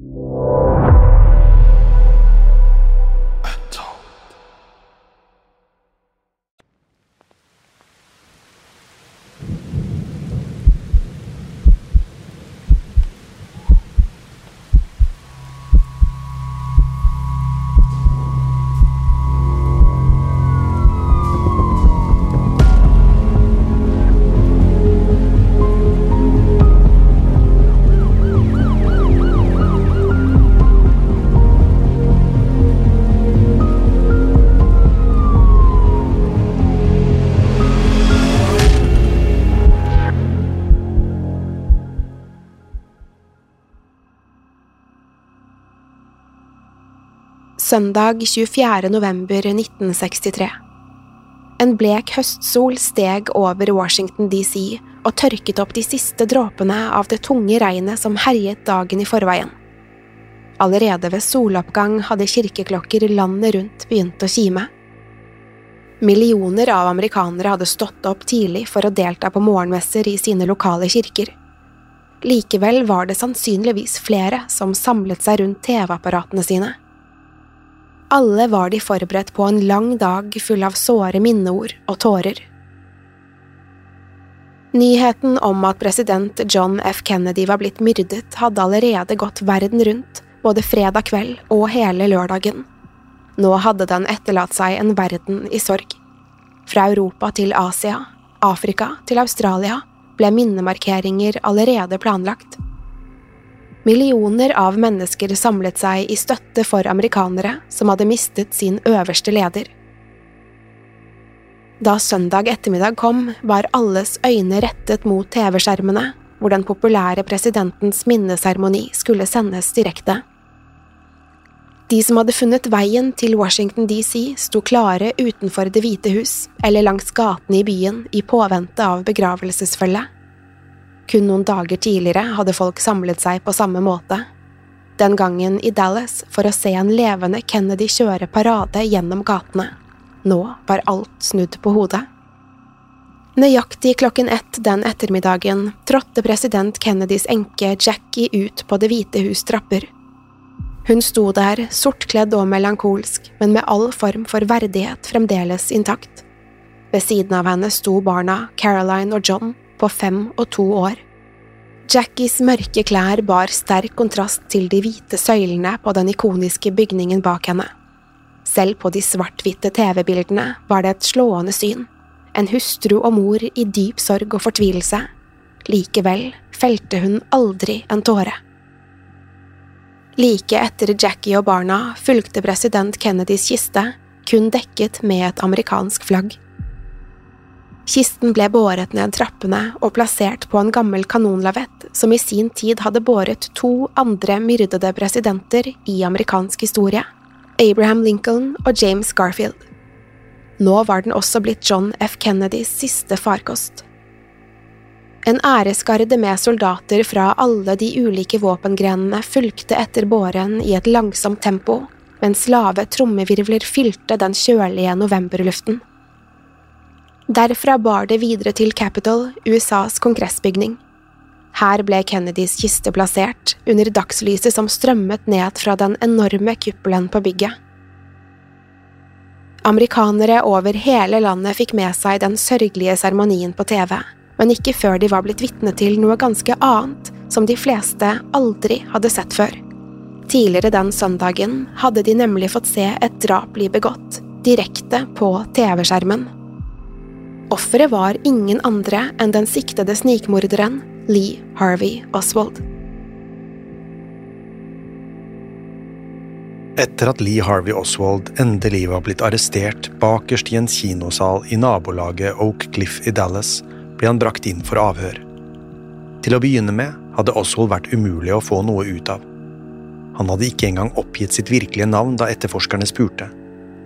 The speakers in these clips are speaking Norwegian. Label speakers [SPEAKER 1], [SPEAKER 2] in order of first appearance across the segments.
[SPEAKER 1] you. Søndag 24. november 1963. En blek høstsol steg over Washington DC og tørket opp de siste dråpene av det tunge regnet som herjet dagen i forveien. Allerede ved soloppgang hadde kirkeklokker landet rundt begynt å kime. Millioner av amerikanere hadde stått opp tidlig for å delta på morgenmesser i sine lokale kirker. Likevel var det sannsynligvis flere som samlet seg rundt TV-apparatene sine. Alle var de forberedt på en lang dag full av såre minneord og tårer. Nyheten om at president John F. Kennedy var blitt myrdet, hadde allerede gått verden rundt, både fredag kveld og hele lørdagen. Nå hadde den etterlatt seg en verden i sorg. Fra Europa til Asia, Afrika til Australia ble minnemarkeringer allerede planlagt. Millioner av mennesker samlet seg i støtte for amerikanere som hadde mistet sin øverste leder. Da søndag ettermiddag kom, var alles øyne rettet mot TV-skjermene, hvor den populære presidentens minneseremoni skulle sendes direkte. De som hadde funnet veien til Washington DC, sto klare utenfor Det hvite hus eller langs gatene i byen i påvente av begravelsesfølge. Kun noen dager tidligere hadde folk samlet seg på samme måte. Den gangen i Dallas for å se en levende Kennedy kjøre parade gjennom gatene. Nå var alt snudd på hodet. Nøyaktig klokken ett den ettermiddagen trådte president Kennedys enke Jackie ut på Det hvite hus trapper. Hun sto der, sortkledd og melankolsk, men med all form for verdighet fremdeles intakt. Ved siden av henne sto barna, Caroline og John, på fem og to år. Jackies mørke klær bar sterk kontrast til de hvite søylene på den ikoniske bygningen bak henne. Selv på de svart-hvitte TV-bildene var det et slående syn, en hustru og mor i dyp sorg og fortvilelse. Likevel felte hun aldri en tåre. Like etter Jackie og barna fulgte president Kennedys kiste, kun dekket med et amerikansk flagg. Kisten ble båret ned trappene og plassert på en gammel kanonlavett som i sin tid hadde båret to andre myrdede presidenter i amerikansk historie, Abraham Lincoln og James Garfield. Nå var den også blitt John F. Kennedys siste farkost. En æresgarde med soldater fra alle de ulike våpengrenene fulgte etter båren i et langsomt tempo, mens lave trommevirvler fylte den kjølige novemberluften. Derfra bar det videre til Capitol, USAs kongressbygning. Her ble Kennedys kiste plassert, under dagslyset som strømmet ned fra den enorme kuppelen på bygget. Amerikanere over hele landet fikk med seg den sørgelige seremonien på TV, men ikke før de var blitt vitne til noe ganske annet som de fleste aldri hadde sett før. Tidligere den søndagen hadde de nemlig fått se et drap bli begått, direkte på TV-skjermen. Offeret var ingen andre enn den siktede snikmorderen Lee Harvey Oswald.
[SPEAKER 2] Etter at Lee Harvey Oswald endelig var blitt arrestert bakerst i en kinosal i nabolaget Oak Cliff i Dallas, ble han brakt inn for avhør. Til å begynne med hadde Oswald vært umulig å få noe ut av. Han hadde ikke engang oppgitt sitt virkelige navn da etterforskerne spurte.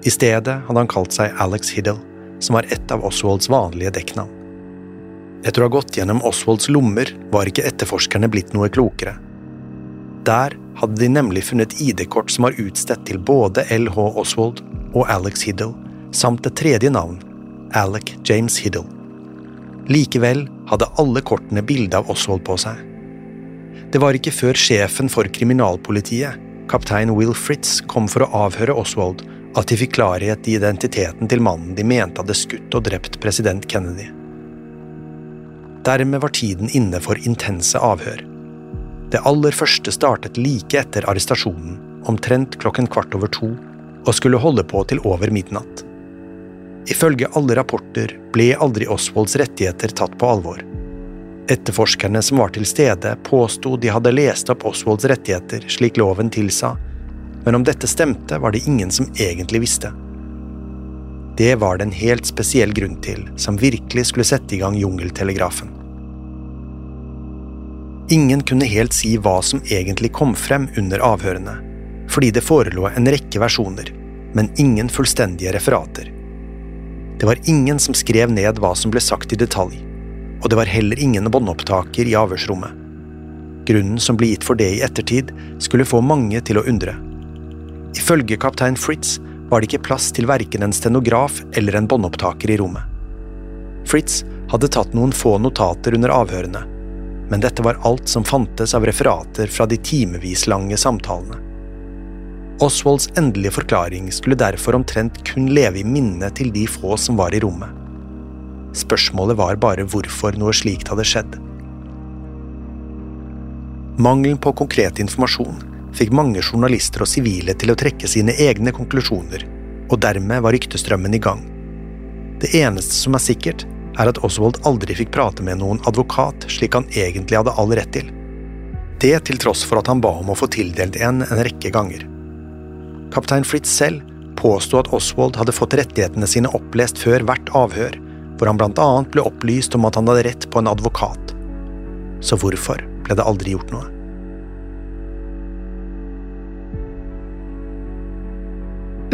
[SPEAKER 2] I stedet hadde han kalt seg Alex Hiddle, som var et av Oswalds vanlige dekknavn. Etter å ha gått gjennom Oswalds lommer var ikke etterforskerne blitt noe klokere. Der hadde de nemlig funnet ID-kort som var utstedt til både LH Oswald og Alex Hiddle, samt et tredje navn, Alec James Hiddle. Likevel hadde alle kortene bilde av Oswald på seg. Det var ikke før sjefen for kriminalpolitiet, kaptein Will Fritz, kom for å avhøre Oswald, at de fikk klarhet i identiteten til mannen de mente hadde skutt og drept president Kennedy. Dermed var tiden inne for intense avhør. Det aller første startet like etter arrestasjonen, omtrent klokken kvart over to, og skulle holde på til over midnatt. Ifølge alle rapporter ble aldri Oswalds rettigheter tatt på alvor. Etterforskerne som var til stede, påsto de hadde lest opp Oswalds rettigheter slik loven tilsa, men om dette stemte, var det ingen som egentlig visste. Det var det en helt spesiell grunn til, som virkelig skulle sette i gang jungeltelegrafen. Ingen kunne helt si hva som egentlig kom frem under avhørene, fordi det forelå en rekke versjoner, men ingen fullstendige referater. Det var ingen som skrev ned hva som ble sagt i detalj, og det var heller ingen båndopptaker i avhørsrommet. Grunnen som ble gitt for det i ettertid, skulle få mange til å undre. Ifølge kaptein Fritz var det ikke plass til verken en stenograf eller en båndopptaker i rommet. Fritz hadde tatt noen få notater under avhørene, men dette var alt som fantes av referater fra de timevis lange samtalene. Oswalds endelige forklaring skulle derfor omtrent kun leve i minnet til de få som var i rommet. Spørsmålet var bare hvorfor noe slikt hadde skjedd. Mangelen på konkret informasjon fikk mange journalister og sivile til å trekke sine egne konklusjoner, og dermed var ryktestrømmen i gang. Det eneste som er sikkert, er at Oswald aldri fikk prate med noen advokat slik han egentlig hadde all rett til. Det til tross for at han ba om å få tildelt en en rekke ganger. Kaptein Fritz selv påsto at Oswald hadde fått rettighetene sine opplest før hvert avhør, hvor han blant annet ble opplyst om at han hadde rett på en advokat. Så hvorfor ble det aldri gjort noe?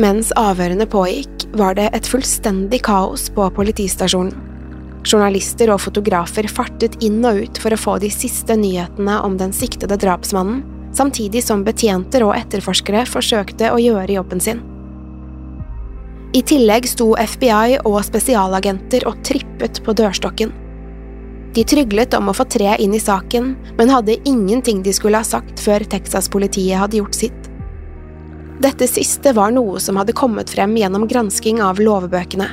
[SPEAKER 1] Mens avhørene pågikk, var det et fullstendig kaos på politistasjonen. Journalister og fotografer fartet inn og ut for å få de siste nyhetene om den siktede drapsmannen, samtidig som betjenter og etterforskere forsøkte å gjøre jobben sin. I tillegg sto FBI og spesialagenter og trippet på dørstokken. De tryglet om å få tre inn i saken, men hadde ingenting de skulle ha sagt før Texas-politiet hadde gjort sitt. Dette siste var noe som hadde kommet frem gjennom gransking av lovbøkene.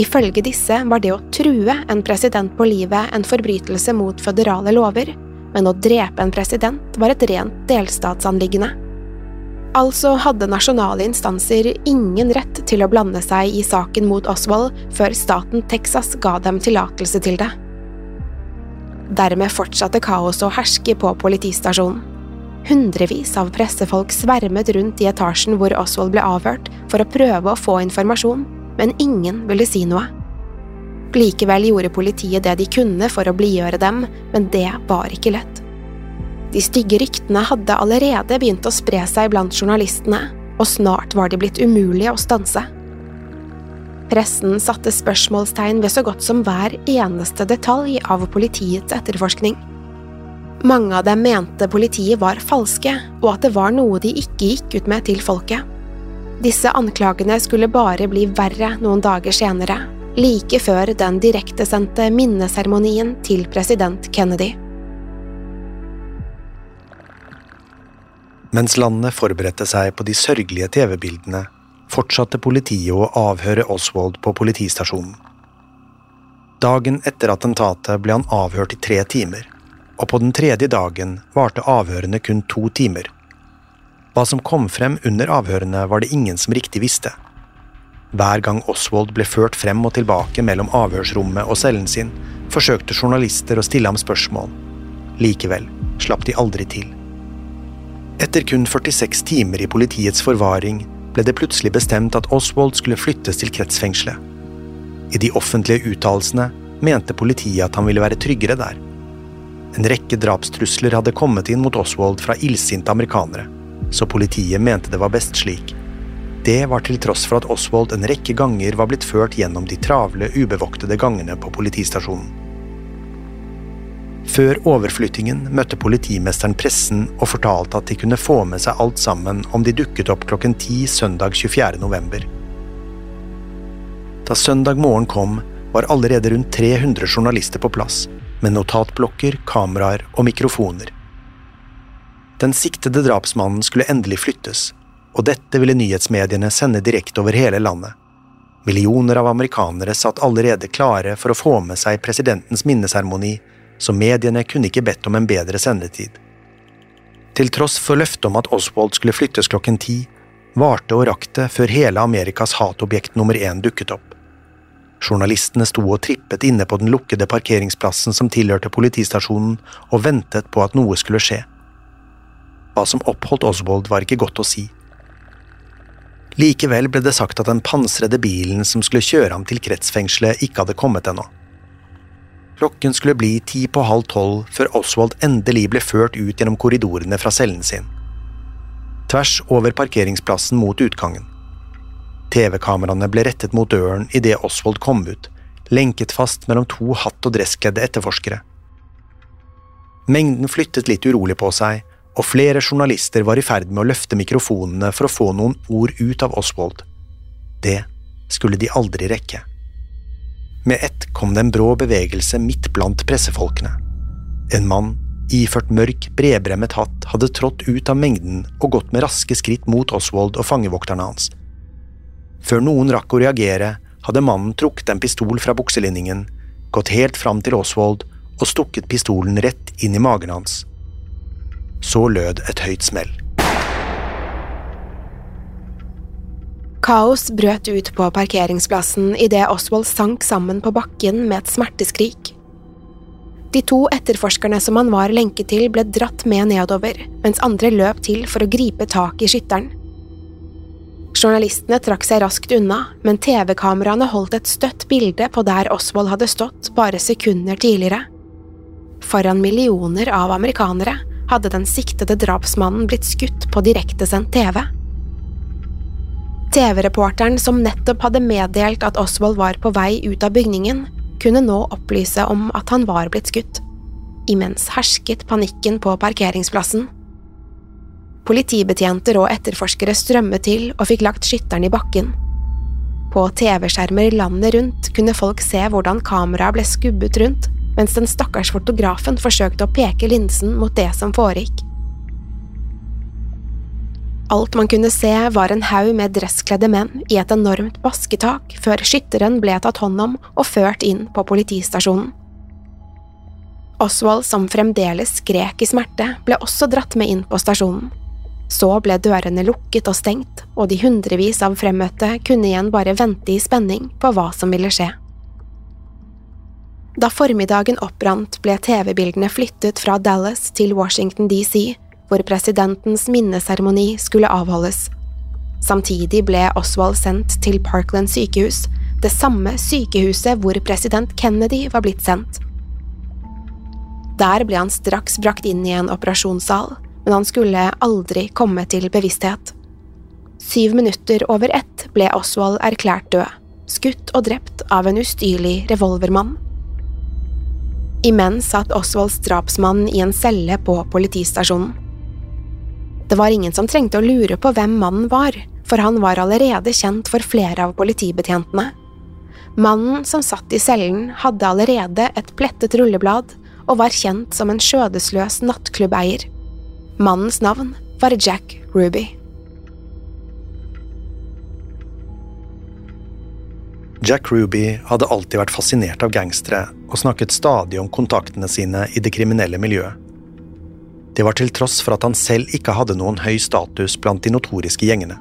[SPEAKER 1] Ifølge disse var det å true en president på livet en forbrytelse mot føderale lover, men å drepe en president var et rent delstatsanliggende. Altså hadde nasjonale instanser ingen rett til å blande seg i saken mot Oswald før staten Texas ga dem tillatelse til det. Dermed fortsatte kaoset å herske på politistasjonen. Hundrevis av pressefolk svermet rundt i etasjen hvor Oswald ble avhørt, for å prøve å få informasjon, men ingen ville si noe. Likevel gjorde politiet det de kunne for å blidgjøre dem, men det var ikke lett. De stygge ryktene hadde allerede begynt å spre seg blant journalistene, og snart var de blitt umulige å stanse. Pressen satte spørsmålstegn ved så godt som hver eneste detalj av politiets etterforskning. Mange av dem mente politiet var falske, og at det var noe de ikke gikk ut med til folket. Disse anklagene skulle bare bli verre noen dager senere, like før den direktesendte minneseremonien til president Kennedy.
[SPEAKER 2] Mens landet forberedte seg på de sørgelige TV-bildene, fortsatte politiet å avhøre Oswald på politistasjonen. Dagen etter attentatet ble han avhørt i tre timer, og på den tredje dagen varte avhørene kun to timer. Hva som kom frem under avhørene, var det ingen som riktig visste. Hver gang Oswald ble ført frem og tilbake mellom avhørsrommet og cellen sin, forsøkte journalister å stille ham spørsmål. Likevel slapp de aldri til. Etter kun 46 timer i politiets forvaring ble det plutselig bestemt at Oswald skulle flyttes til kretsfengselet. I de offentlige uttalelsene mente politiet at han ville være tryggere der. En rekke drapstrusler hadde kommet inn mot Oswald fra illsinte amerikanere, så politiet mente det var best slik. Det var til tross for at Oswald en rekke ganger var blitt ført gjennom de travle, ubevoktede gangene på politistasjonen. Før overflyttingen møtte politimesteren pressen og fortalte at de kunne få med seg alt sammen om de dukket opp klokken ti søndag 24. november. Da søndag morgen kom, var allerede rundt 300 journalister på plass, med notatblokker, kameraer og mikrofoner. Den siktede drapsmannen skulle endelig flyttes, og dette ville nyhetsmediene sende direkte over hele landet. Millioner av amerikanere satt allerede klare for å få med seg presidentens minneseremoni så mediene kunne ikke bedt om en bedre sendetid. Til tross for løftet om at Oswald skulle flyttes klokken ti, varte og rakk det før hele Amerikas hatobjekt nummer én dukket opp. Journalistene sto og trippet inne på den lukkede parkeringsplassen som tilhørte politistasjonen, og ventet på at noe skulle skje. Hva som oppholdt Oswald, var ikke godt å si. Likevel ble det sagt at den pansrede bilen som skulle kjøre ham til kretsfengselet, ikke hadde kommet ennå. Klokken skulle bli ti på halv tolv før Oswald endelig ble ført ut gjennom korridorene fra cellen sin. Tvers over parkeringsplassen mot utgangen. TV-kameraene ble rettet mot døren idet Oswald kom ut, lenket fast mellom to hatt- og dresskledde etterforskere. Mengden flyttet litt urolig på seg, og flere journalister var i ferd med å løfte mikrofonene for å få noen ord ut av Oswald. Det skulle de aldri rekke. Med ett kom det en brå bevegelse midt blant pressefolkene. En mann, iført mørk, bredbremmet hatt, hadde trådt ut av mengden og gått med raske skritt mot Oswald og fangevokterne hans. Før noen rakk å reagere, hadde mannen trukket en pistol fra bukselinningen, gått helt fram til Oswald og stukket pistolen rett inn i magen hans. Så lød et høyt smell.
[SPEAKER 1] Kaos brøt ut på parkeringsplassen idet Oswald sank sammen på bakken med et smerteskrik. De to etterforskerne som han var lenket til, ble dratt med nedover, mens andre løp til for å gripe tak i skytteren. Journalistene trakk seg raskt unna, men TV-kameraene holdt et støtt bilde på der Oswald hadde stått bare sekunder tidligere. Foran millioner av amerikanere hadde den siktede drapsmannen blitt skutt på direktesendt TV. TV-reporteren som nettopp hadde meddelt at Oswald var på vei ut av bygningen, kunne nå opplyse om at han var blitt skutt. Imens hersket panikken på parkeringsplassen. Politibetjenter og etterforskere strømmet til og fikk lagt skytteren i bakken. På TV-skjermer landet rundt kunne folk se hvordan kameraet ble skubbet rundt, mens den stakkars fotografen forsøkte å peke linsen mot det som foregikk. Alt man kunne se, var en haug med dresskledde menn i et enormt basketak før skytteren ble tatt hånd om og ført inn på politistasjonen. Oswald, som fremdeles skrek i smerte, ble også dratt med inn på stasjonen. Så ble dørene lukket og stengt, og de hundrevis av fremmøtte kunne igjen bare vente i spenning på hva som ville skje. Da formiddagen oppbrant, ble TV-bildene flyttet fra Dallas til Washington DC, hvor presidentens minneseremoni skulle avholdes. Samtidig ble Oswald sendt til Parkland sykehus, det samme sykehuset hvor president Kennedy var blitt sendt. Der ble han straks brakt inn i en operasjonssal, men han skulle aldri komme til bevissthet. Syv minutter over ett ble Oswald erklært død, skutt og drept av en ustyrlig revolvermann. Imens satt Oswalds drapsmann i en celle på politistasjonen. Det var ingen som trengte å lure på hvem mannen var, for han var allerede kjent for flere av politibetjentene. Mannen som satt i cellen, hadde allerede et plettet rulleblad og var kjent som en skjødesløs nattklubbeier. Mannens navn var Jack Ruby.
[SPEAKER 2] Jack Ruby hadde alltid vært fascinert av gangstere og snakket stadig om kontaktene sine i det kriminelle miljøet. Det var til tross for at han selv ikke hadde noen høy status blant de notoriske gjengene.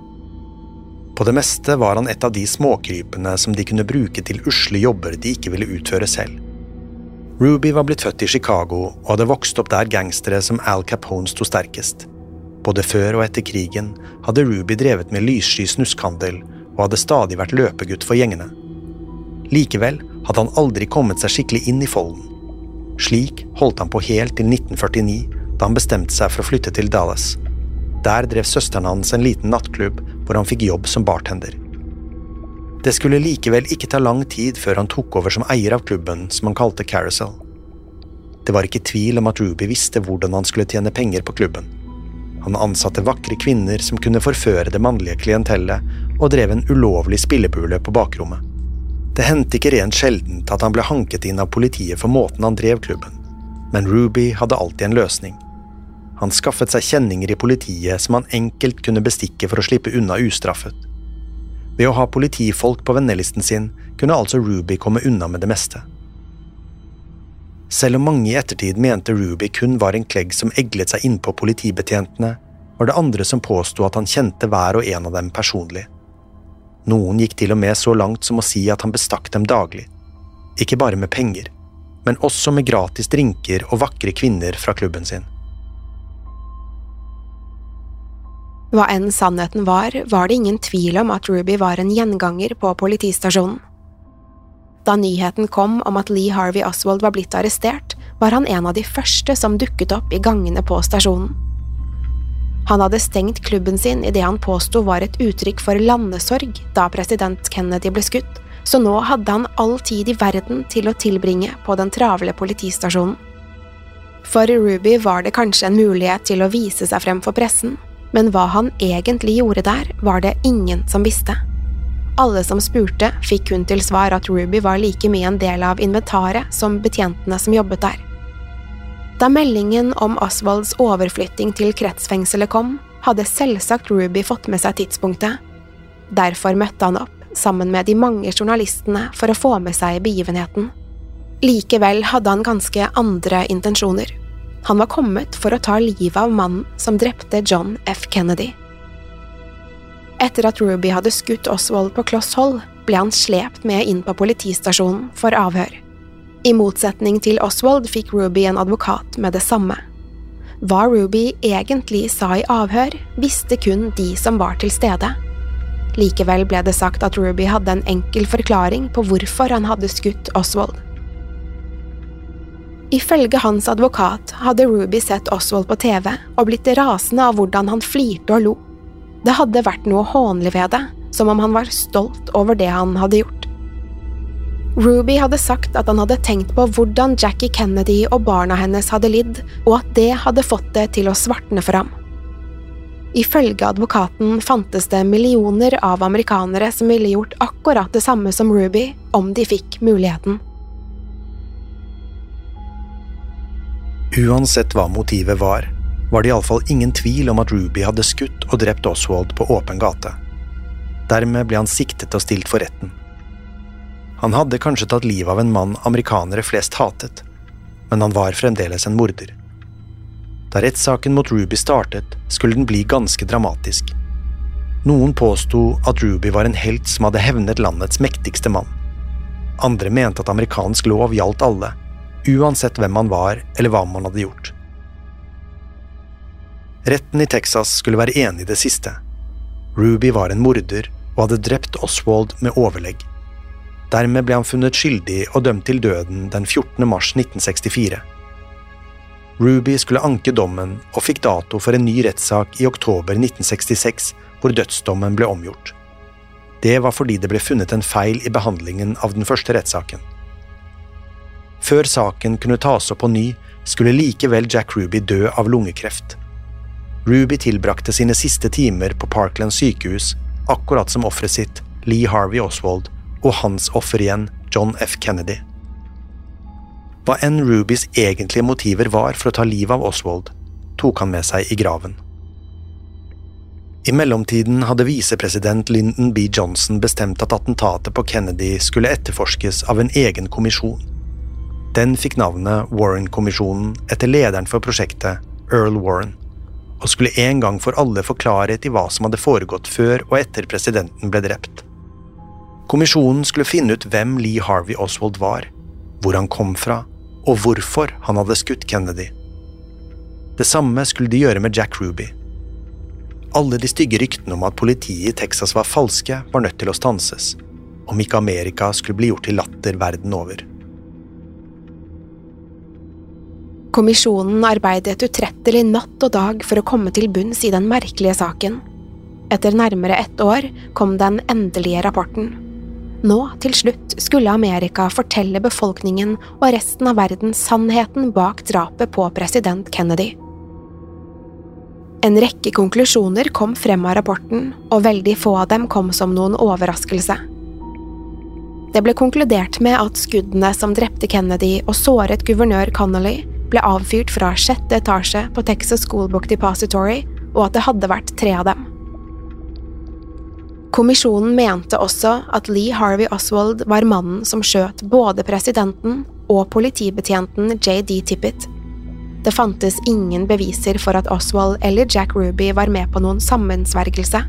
[SPEAKER 2] På det meste var han et av de småkrypene som de kunne bruke til usle jobber de ikke ville utføre selv. Ruby var blitt født i Chicago og hadde vokst opp der gangstere som Al Capone sto sterkest. Både før og etter krigen hadde Ruby drevet med lyssky snuskhandel og hadde stadig vært løpegutt for gjengene. Likevel hadde han aldri kommet seg skikkelig inn i folden. Slik holdt han på helt til 1949, da han bestemte seg for å flytte til Dallas. Der drev søsteren hans en liten nattklubb hvor han fikk jobb som bartender. Det skulle likevel ikke ta lang tid før han tok over som eier av klubben, som han kalte Carousel. Det var ikke tvil om at Ruby visste hvordan han skulle tjene penger på klubben. Han ansatte vakre kvinner som kunne forføre det mannlige klientellet, og drev en ulovlig spillebule på bakrommet. Det hendte ikke rent sjeldent at han ble hanket inn av politiet for måten han drev klubben, men Ruby hadde alltid en løsning. Han skaffet seg kjenninger i politiet som han enkelt kunne bestikke for å slippe unna ustraffet. Ved å ha politifolk på vennelisten sin kunne altså Ruby komme unna med det meste. Selv om mange i ettertid mente Ruby kun var en klegg som eglet seg innpå politibetjentene, var det andre som påsto at han kjente hver og en av dem personlig. Noen gikk til og med så langt som å si at han bestakk dem daglig. Ikke bare med penger, men også med gratis drinker og vakre kvinner fra klubben sin.
[SPEAKER 1] Hva enn sannheten var, var det ingen tvil om at Ruby var en gjenganger på politistasjonen. Da nyheten kom om at Lee Harvey Oswald var blitt arrestert, var han en av de første som dukket opp i gangene på stasjonen. Han hadde stengt klubben sin i det han påsto var et uttrykk for landesorg da president Kennedy ble skutt, så nå hadde han all tid i verden til å tilbringe på den travle politistasjonen. For Ruby var det kanskje en mulighet til å vise seg frem for pressen, men hva han egentlig gjorde der, var det ingen som visste. Alle som spurte, fikk kun til svar at Ruby var like mye en del av inventaret som betjentene som jobbet der. Da meldingen om Oswalds overflytting til kretsfengselet kom, hadde selvsagt Ruby fått med seg tidspunktet. Derfor møtte han opp, sammen med de mange journalistene, for å få med seg begivenheten. Likevel hadde han ganske andre intensjoner. Han var kommet for å ta livet av mannen som drepte John F. Kennedy. Etter at Ruby hadde skutt Oswald på kloss hold, ble han slept med inn på politistasjonen for avhør. I motsetning til Oswald fikk Ruby en advokat med det samme. Hva Ruby egentlig sa i avhør, visste kun de som var til stede. Likevel ble det sagt at Ruby hadde en enkel forklaring på hvorfor han hadde skutt Oswald. Ifølge hans advokat hadde Ruby sett Oswald på TV og blitt rasende av hvordan han flirte og lo. Det hadde vært noe hånlig ved det, som om han var stolt over det han hadde gjort. Ruby hadde sagt at han hadde tenkt på hvordan Jackie Kennedy og barna hennes hadde lidd, og at det hadde fått det til å svartne for ham. Ifølge advokaten fantes det millioner av amerikanere som ville gjort akkurat det samme som Ruby om de fikk muligheten.
[SPEAKER 2] Uansett hva motivet var, var det iallfall ingen tvil om at Ruby hadde skutt og drept Oswald på åpen gate. Dermed ble han siktet og stilt for retten. Han hadde kanskje tatt livet av en mann amerikanere flest hatet, men han var fremdeles en morder. Da rettssaken mot Ruby startet, skulle den bli ganske dramatisk. Noen påsto at Ruby var en helt som hadde hevnet landets mektigste mann. Andre mente at amerikansk lov gjaldt alle, uansett hvem man var eller hva man hadde gjort. Retten i Texas skulle være enig i det siste. Ruby var en morder og hadde drept Oswald med overlegg. Dermed ble han funnet skyldig og dømt til døden den 14. mars 1964. Ruby skulle anke dommen og fikk dato for en ny rettssak i oktober 1966, hvor dødsdommen ble omgjort. Det var fordi det ble funnet en feil i behandlingen av den første rettssaken. Før saken kunne tas opp på ny, skulle likevel Jack Ruby dø av lungekreft. Ruby tilbrakte sine siste timer på Parkland sykehus, akkurat som offeret sitt, Lee Harvey Oswald, og hans offer igjen, John F. Kennedy. Hva enn Rubys egentlige motiver var for å ta livet av Oswald, tok han med seg i graven. I mellomtiden hadde visepresident Lyndon B. Johnson bestemt at attentatet på Kennedy skulle etterforskes av en egen kommisjon. Den fikk navnet Warren-kommisjonen etter lederen for prosjektet, Earl Warren, og skulle en gang for alle få klarhet i hva som hadde foregått før og etter presidenten ble drept. Kommisjonen skulle finne ut hvem Lee Harvey Oswald var, hvor han kom fra, og hvorfor han hadde skutt Kennedy. Det samme skulle de gjøre med Jack Ruby. Alle de stygge ryktene om at politiet i Texas var falske, var nødt til å stanses, om ikke Amerika skulle bli gjort til latter verden over.
[SPEAKER 1] Kommisjonen arbeidet utrettelig natt og dag for å komme til bunns i den merkelige saken. Etter nærmere ett år kom den endelige rapporten. Nå, til slutt, skulle Amerika fortelle befolkningen og resten av verden sannheten bak drapet på president Kennedy. En rekke konklusjoner kom frem av rapporten, og veldig få av dem kom som noen overraskelse. Det ble konkludert med at skuddene som drepte Kennedy og såret guvernør Connolly, ble avfyrt fra sjette etasje på Texas Schoolbook Depository, og at det hadde vært tre av dem. Kommisjonen mente også at Lee Harvey Oswald var mannen som skjøt både presidenten og politibetjenten JD Tippett. Det fantes ingen beviser for at Oswald eller Jack Ruby var med på noen sammensvergelse.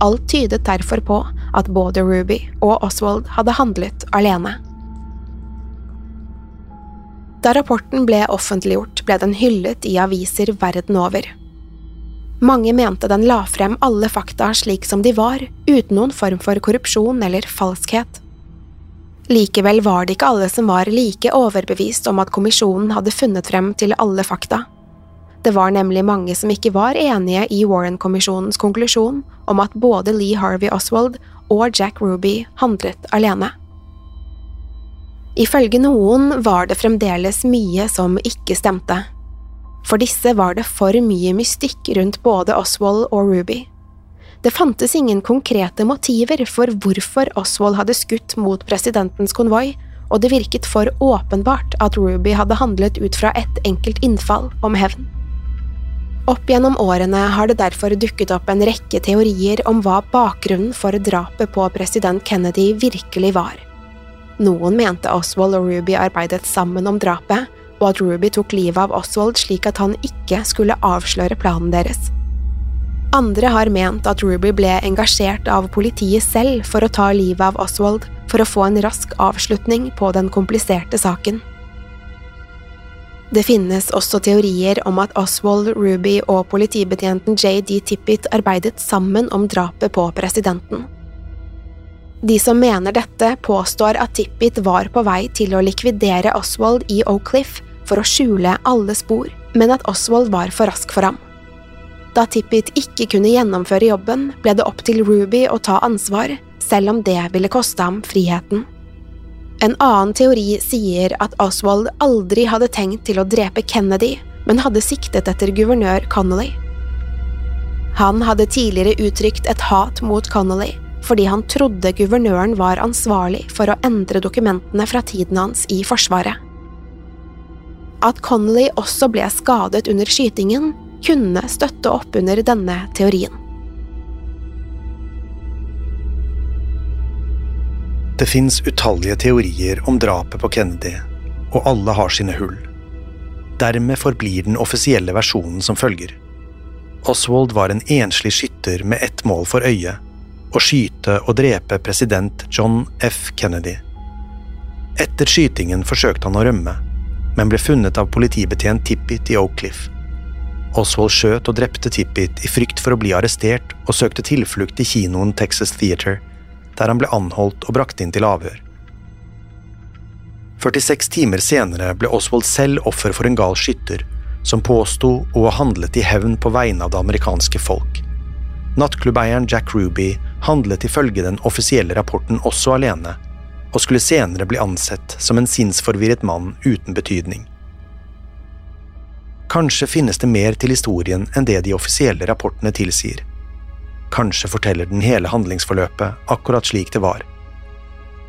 [SPEAKER 1] Alt tydet derfor på at både Ruby og Oswald hadde handlet alene. Da rapporten ble offentliggjort, ble den hyllet i aviser verden over. Mange mente den la frem alle fakta slik som de var, uten noen form for korrupsjon eller falskhet. Likevel var det ikke alle som var like overbevist om at kommisjonen hadde funnet frem til alle fakta. Det var nemlig mange som ikke var enige i Warren-kommisjonens konklusjon om at både Lee Harvey Oswald og Jack Ruby handlet alene. Ifølge noen var det fremdeles mye som ikke stemte. For disse var det for mye mystikk rundt både Oswald og Ruby. Det fantes ingen konkrete motiver for hvorfor Oswald hadde skutt mot presidentens konvoi, og det virket for åpenbart at Ruby hadde handlet ut fra ett enkelt innfall om hevn. Opp gjennom årene har det derfor dukket opp en rekke teorier om hva bakgrunnen for drapet på president Kennedy virkelig var. Noen mente Oswald og Ruby arbeidet sammen om drapet, og at Ruby tok livet av Oswald slik at han ikke skulle avsløre planen deres. Andre har ment at Ruby ble engasjert av politiet selv for å ta livet av Oswald for å få en rask avslutning på den kompliserte saken. Det finnes også teorier om at Oswald, Ruby og politibetjenten J.D. Tippit arbeidet sammen om drapet på presidenten. De som mener dette, påstår at Tippit var på vei til å likvidere Oswald i Oak Cliff for å skjule alle spor, men at Oswald var for rask for ham. Da Tippit ikke kunne gjennomføre jobben, ble det opp til Ruby å ta ansvar, selv om det ville koste ham friheten. En annen teori sier at Oswald aldri hadde tenkt til å drepe Kennedy, men hadde siktet etter guvernør Connolly. Han hadde tidligere uttrykt et hat mot Connolly, fordi han trodde guvernøren var ansvarlig for å endre dokumentene fra tiden hans i Forsvaret. At Connolly også ble skadet under skytingen, kunne støtte opp under denne teorien.
[SPEAKER 2] Det fins utallige teorier om drapet på Kennedy, og alle har sine hull. Dermed forblir den offisielle versjonen som følger. Oswald var en enslig skytter med ett mål for øye å skyte og drepe president John F. Kennedy. Etter skytingen forsøkte han å rømme, men ble funnet av politibetjent Tippit i Oak Cliff. Oswald skjøt og drepte Tippit i frykt for å bli arrestert og søkte tilflukt i kinoen Texas Theater, der han ble anholdt og brakt inn til avhør. 46 timer senere ble Oswald selv offer for en gal skytter, som påsto å ha handlet i hevn på vegne av det amerikanske folk. Nattklubbeieren Jack Ruby handlet ifølge den offisielle rapporten også alene, og skulle senere bli ansett som en sinnsforvirret mann uten betydning. Kanskje finnes det mer til historien enn det de offisielle rapportene tilsier. Kanskje forteller den hele handlingsforløpet akkurat slik det var.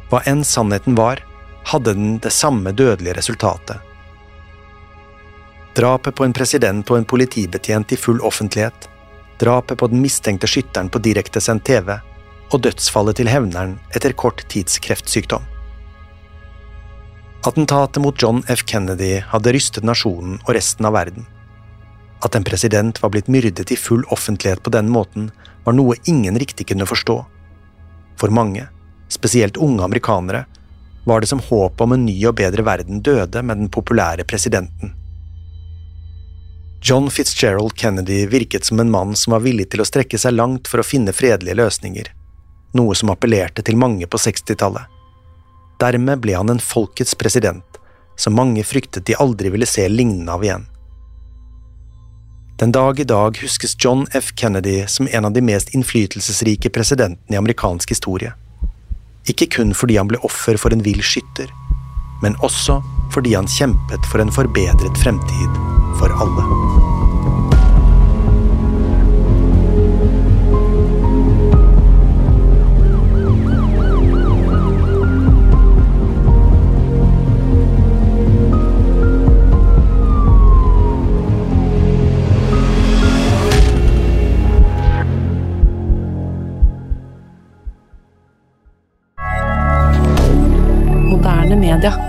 [SPEAKER 2] Hva enn sannheten var, hadde den det samme dødelige resultatet. Drapet på en president og en politibetjent i full offentlighet, drapet på den mistenkte skytteren på direktesendt TV og dødsfallet til hevneren etter kort tids kreftsykdom. Attentatet mot John F. Kennedy hadde rystet nasjonen og resten av verden. At en president var blitt myrdet i full offentlighet på den måten, var noe ingen riktig kunne forstå. For mange, spesielt unge amerikanere, var det som håpet om en ny og bedre verden døde med den populære presidenten. John Fitzgerald Kennedy virket som en mann som var villig til å strekke seg langt for å finne fredelige løsninger, noe som appellerte til mange på 60-tallet. Dermed ble han en folkets president, som mange fryktet de aldri ville se lignende av igjen. Den dag i dag huskes John F. Kennedy som en av de mest innflytelsesrike presidentene i amerikansk historie. Ikke kun fordi han ble offer for en vill skytter, men også fordi han kjempet for en forbedret fremtid for alle.
[SPEAKER 1] media.